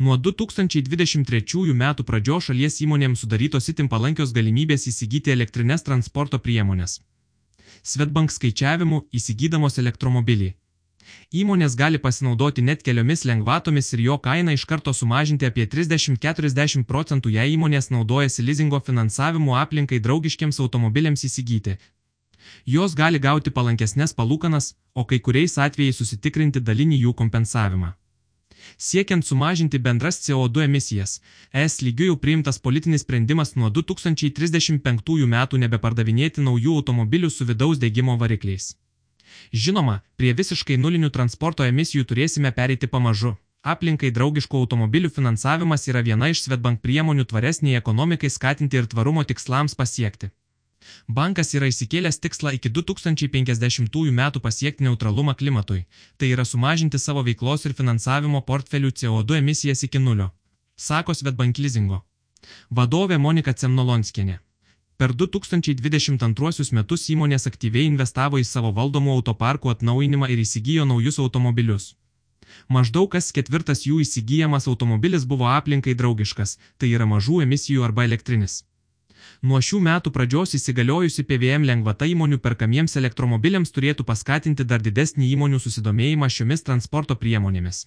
Nuo 2023 metų pradžios šalies įmonėms sudarytos itin palankios galimybės įsigyti elektrinės transporto priemonės. Svetbank skaičiavimu įsigydamos elektromobilį. Įmonės gali pasinaudoti net keliomis lengvatomis ir jo kainą iš karto sumažinti apie 30-40 procentų, jei įmonės naudojasi lizingo finansavimu aplinkai draugiškiams automobiliams įsigyti. Jos gali gauti palankesnės palūkanas, o kai kuriais atvejais susitikrinti dalinį jų kompensavimą. Siekiant sumažinti bendras CO2 emisijas, ES lygių jau priimtas politinis sprendimas nuo 2035 metų nebepardavinėti naujų automobilių su vidaus degimo varikliais. Žinoma, prie visiškai nulinių transporto emisijų turėsime pereiti pamažu. Aplinkai draugiškų automobilių finansavimas yra viena iš Svetbank priemonių tvaresniai ekonomikai skatinti ir tvarumo tikslams pasiekti. Bankas yra įsikėlęs tikslą iki 2050 metų pasiekti neutralumą klimatui, tai yra sumažinti savo veiklos ir finansavimo portfelių CO2 emisijas iki nulio, sako Svetbank Lizingo. Vadovė Monika Cemnolonskienė. Per 2022 metus įmonės aktyviai investavo į savo valdomų autoparkų atnaujinimą ir įsigijo naujus automobilius. Maždaug kas ketvirtas jų įsigijamas automobilis buvo aplinkai draugiškas, tai yra mažų emisijų arba elektrinis. Nuo šių metų pradžios įsigaliojusi PVM lengvata įmonių perkamiems elektromobiliams turėtų paskatinti dar didesnį įmonių susidomėjimą šiomis transporto priemonėmis.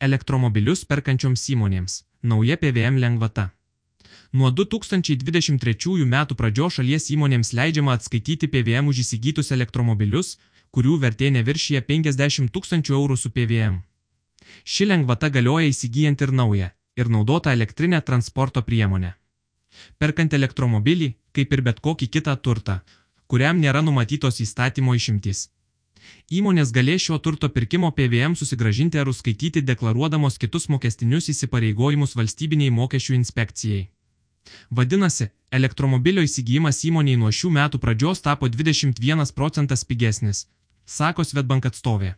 Elektromobilius perkančioms įmonėms - nauja PVM lengvata. Nuo 2023 metų pradžios šalies įmonėms leidžiama atskaityti PVM už įsigytus elektromobilius, kurių vertė neviršyje 50 tūkstančių eurų su PVM. Ši lengvata galioja įsigijant ir naują, ir naudotą elektrinę transporto priemonę. Perkant elektromobilį, kaip ir bet kokį kitą turtą, kuriam nėra numatytos įstatymo išimtys. Įmonės galės šio turto pirkimo PVM susigražinti ar užskaityti deklaruodamos kitus mokestinius įsipareigojimus valstybiniai mokesčių inspekcijai. Vadinasi, elektromobilio įsigijimas įmoniai nuo šių metų pradžios tapo 21 procentas pigesnis, sako Svetbank atstovė.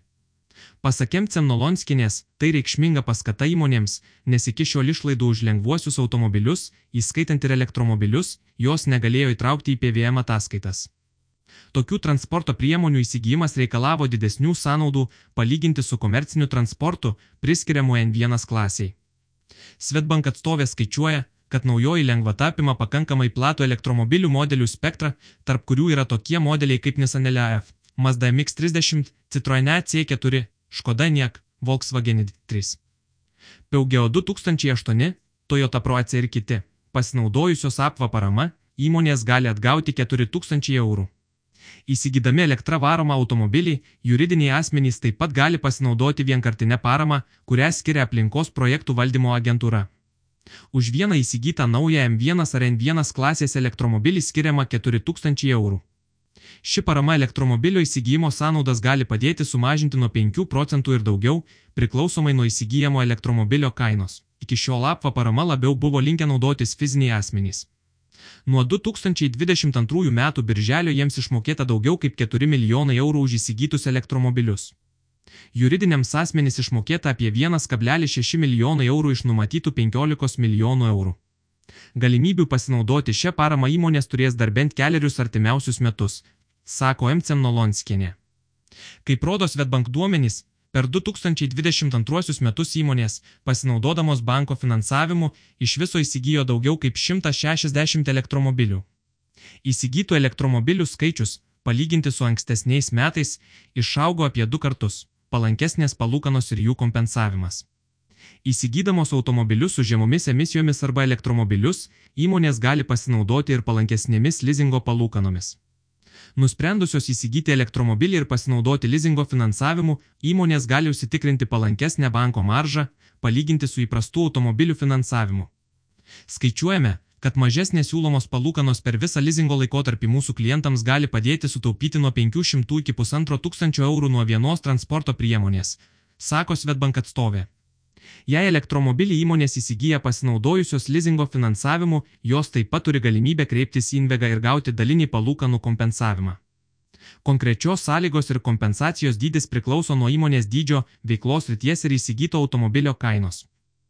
Pasakėm Cemnolonskinės, tai reikšminga paskata įmonėms, nes iki šiol išlaidų už lengvuosius automobilius, įskaitant ir elektromobilius, jos negalėjo įtraukti į PVM ataskaitas. Tokių transporto priemonių įsigijimas reikalavo didesnių sąnaudų palyginti su komerciniu transportu priskiriamu N1 klasiai. Svetbank atstovė skaičiuoja, kad naujoji lengvata apima pakankamai platų elektromobilių modelių spektrą, tarp kurių yra tokie modeliai kaip Nissan LF, Mazda MX-30, Citroen C4, Škoda Niek, Volkswagen 3. Peugeo 2008, Toyota Pro AC ir kiti. Pasinaudojusios apva parama, įmonės gali atgauti 4000 eurų. Įsigydami elektrą varomą automobilį, juridiniai asmenys taip pat gali pasinaudoti vienkartinę paramą, kurią skiria aplinkos projektų valdymo agentūra. Už vieną įsigytą naują M1 ar N1 klasės elektromobilį skiriama 4000 eurų. Ši parama elektromobilio įsigijimo sąnaudas gali padėti sumažinti nuo 5 procentų ir daugiau, priklausomai nuo įsigijamo elektromobilio kainos. Iki šiol apva parama labiau buvo linkę naudotis fiziniai asmenys. Nuo 2022 metų birželio jiems išmokėta daugiau kaip 4 milijonai eurų už įsigytus elektromobilius. Juridiniams asmenys išmokėta apie 1,6 milijonai eurų iš numatytų 15 milijonų eurų. Galimybių pasinaudoti šią paramą įmonės turės dar bent keliarius artimiausius metus, sako M. Nolonskienė. Kaip rodo Svetbank duomenys, per 2022 metus įmonės, pasinaudodamos banko finansavimu, iš viso įsigijo daugiau kaip 160 elektromobilių. Įsigytų elektromobilių skaičius, palyginti su ankstesniais metais, išaugo apie du kartus - palankesnės palūkanos ir jų kompensavimas. Įsigydamos automobilius su žemomis emisijomis arba elektromobilius, įmonės gali pasinaudoti ir palankesnėmis lizingo palūkanomis. Nusprendusios įsigyti elektromobilį ir pasinaudoti lizingo finansavimu, įmonės gali užsitikrinti palankesnę banko maržą, palyginti su įprastu automobilių finansavimu. Skaičiuojame, kad mažesnės siūlomos palūkanos per visą lizingo laikotarpį mūsų klientams gali padėti sutaupyti nuo 500 iki 1500 eurų nuo vienos transporto priemonės, sako Svetbank atstovė. Jei elektromobilį įmonės įsigyja pasinaudojusios lizingo finansavimu, jos taip pat turi galimybę kreiptis į Invegą ir gauti dalinį palūkanų kompensavimą. Konkrečios sąlygos ir kompensacijos dydis priklauso nuo įmonės dydžio, veiklos ryties ir įsigyto automobilio kainos.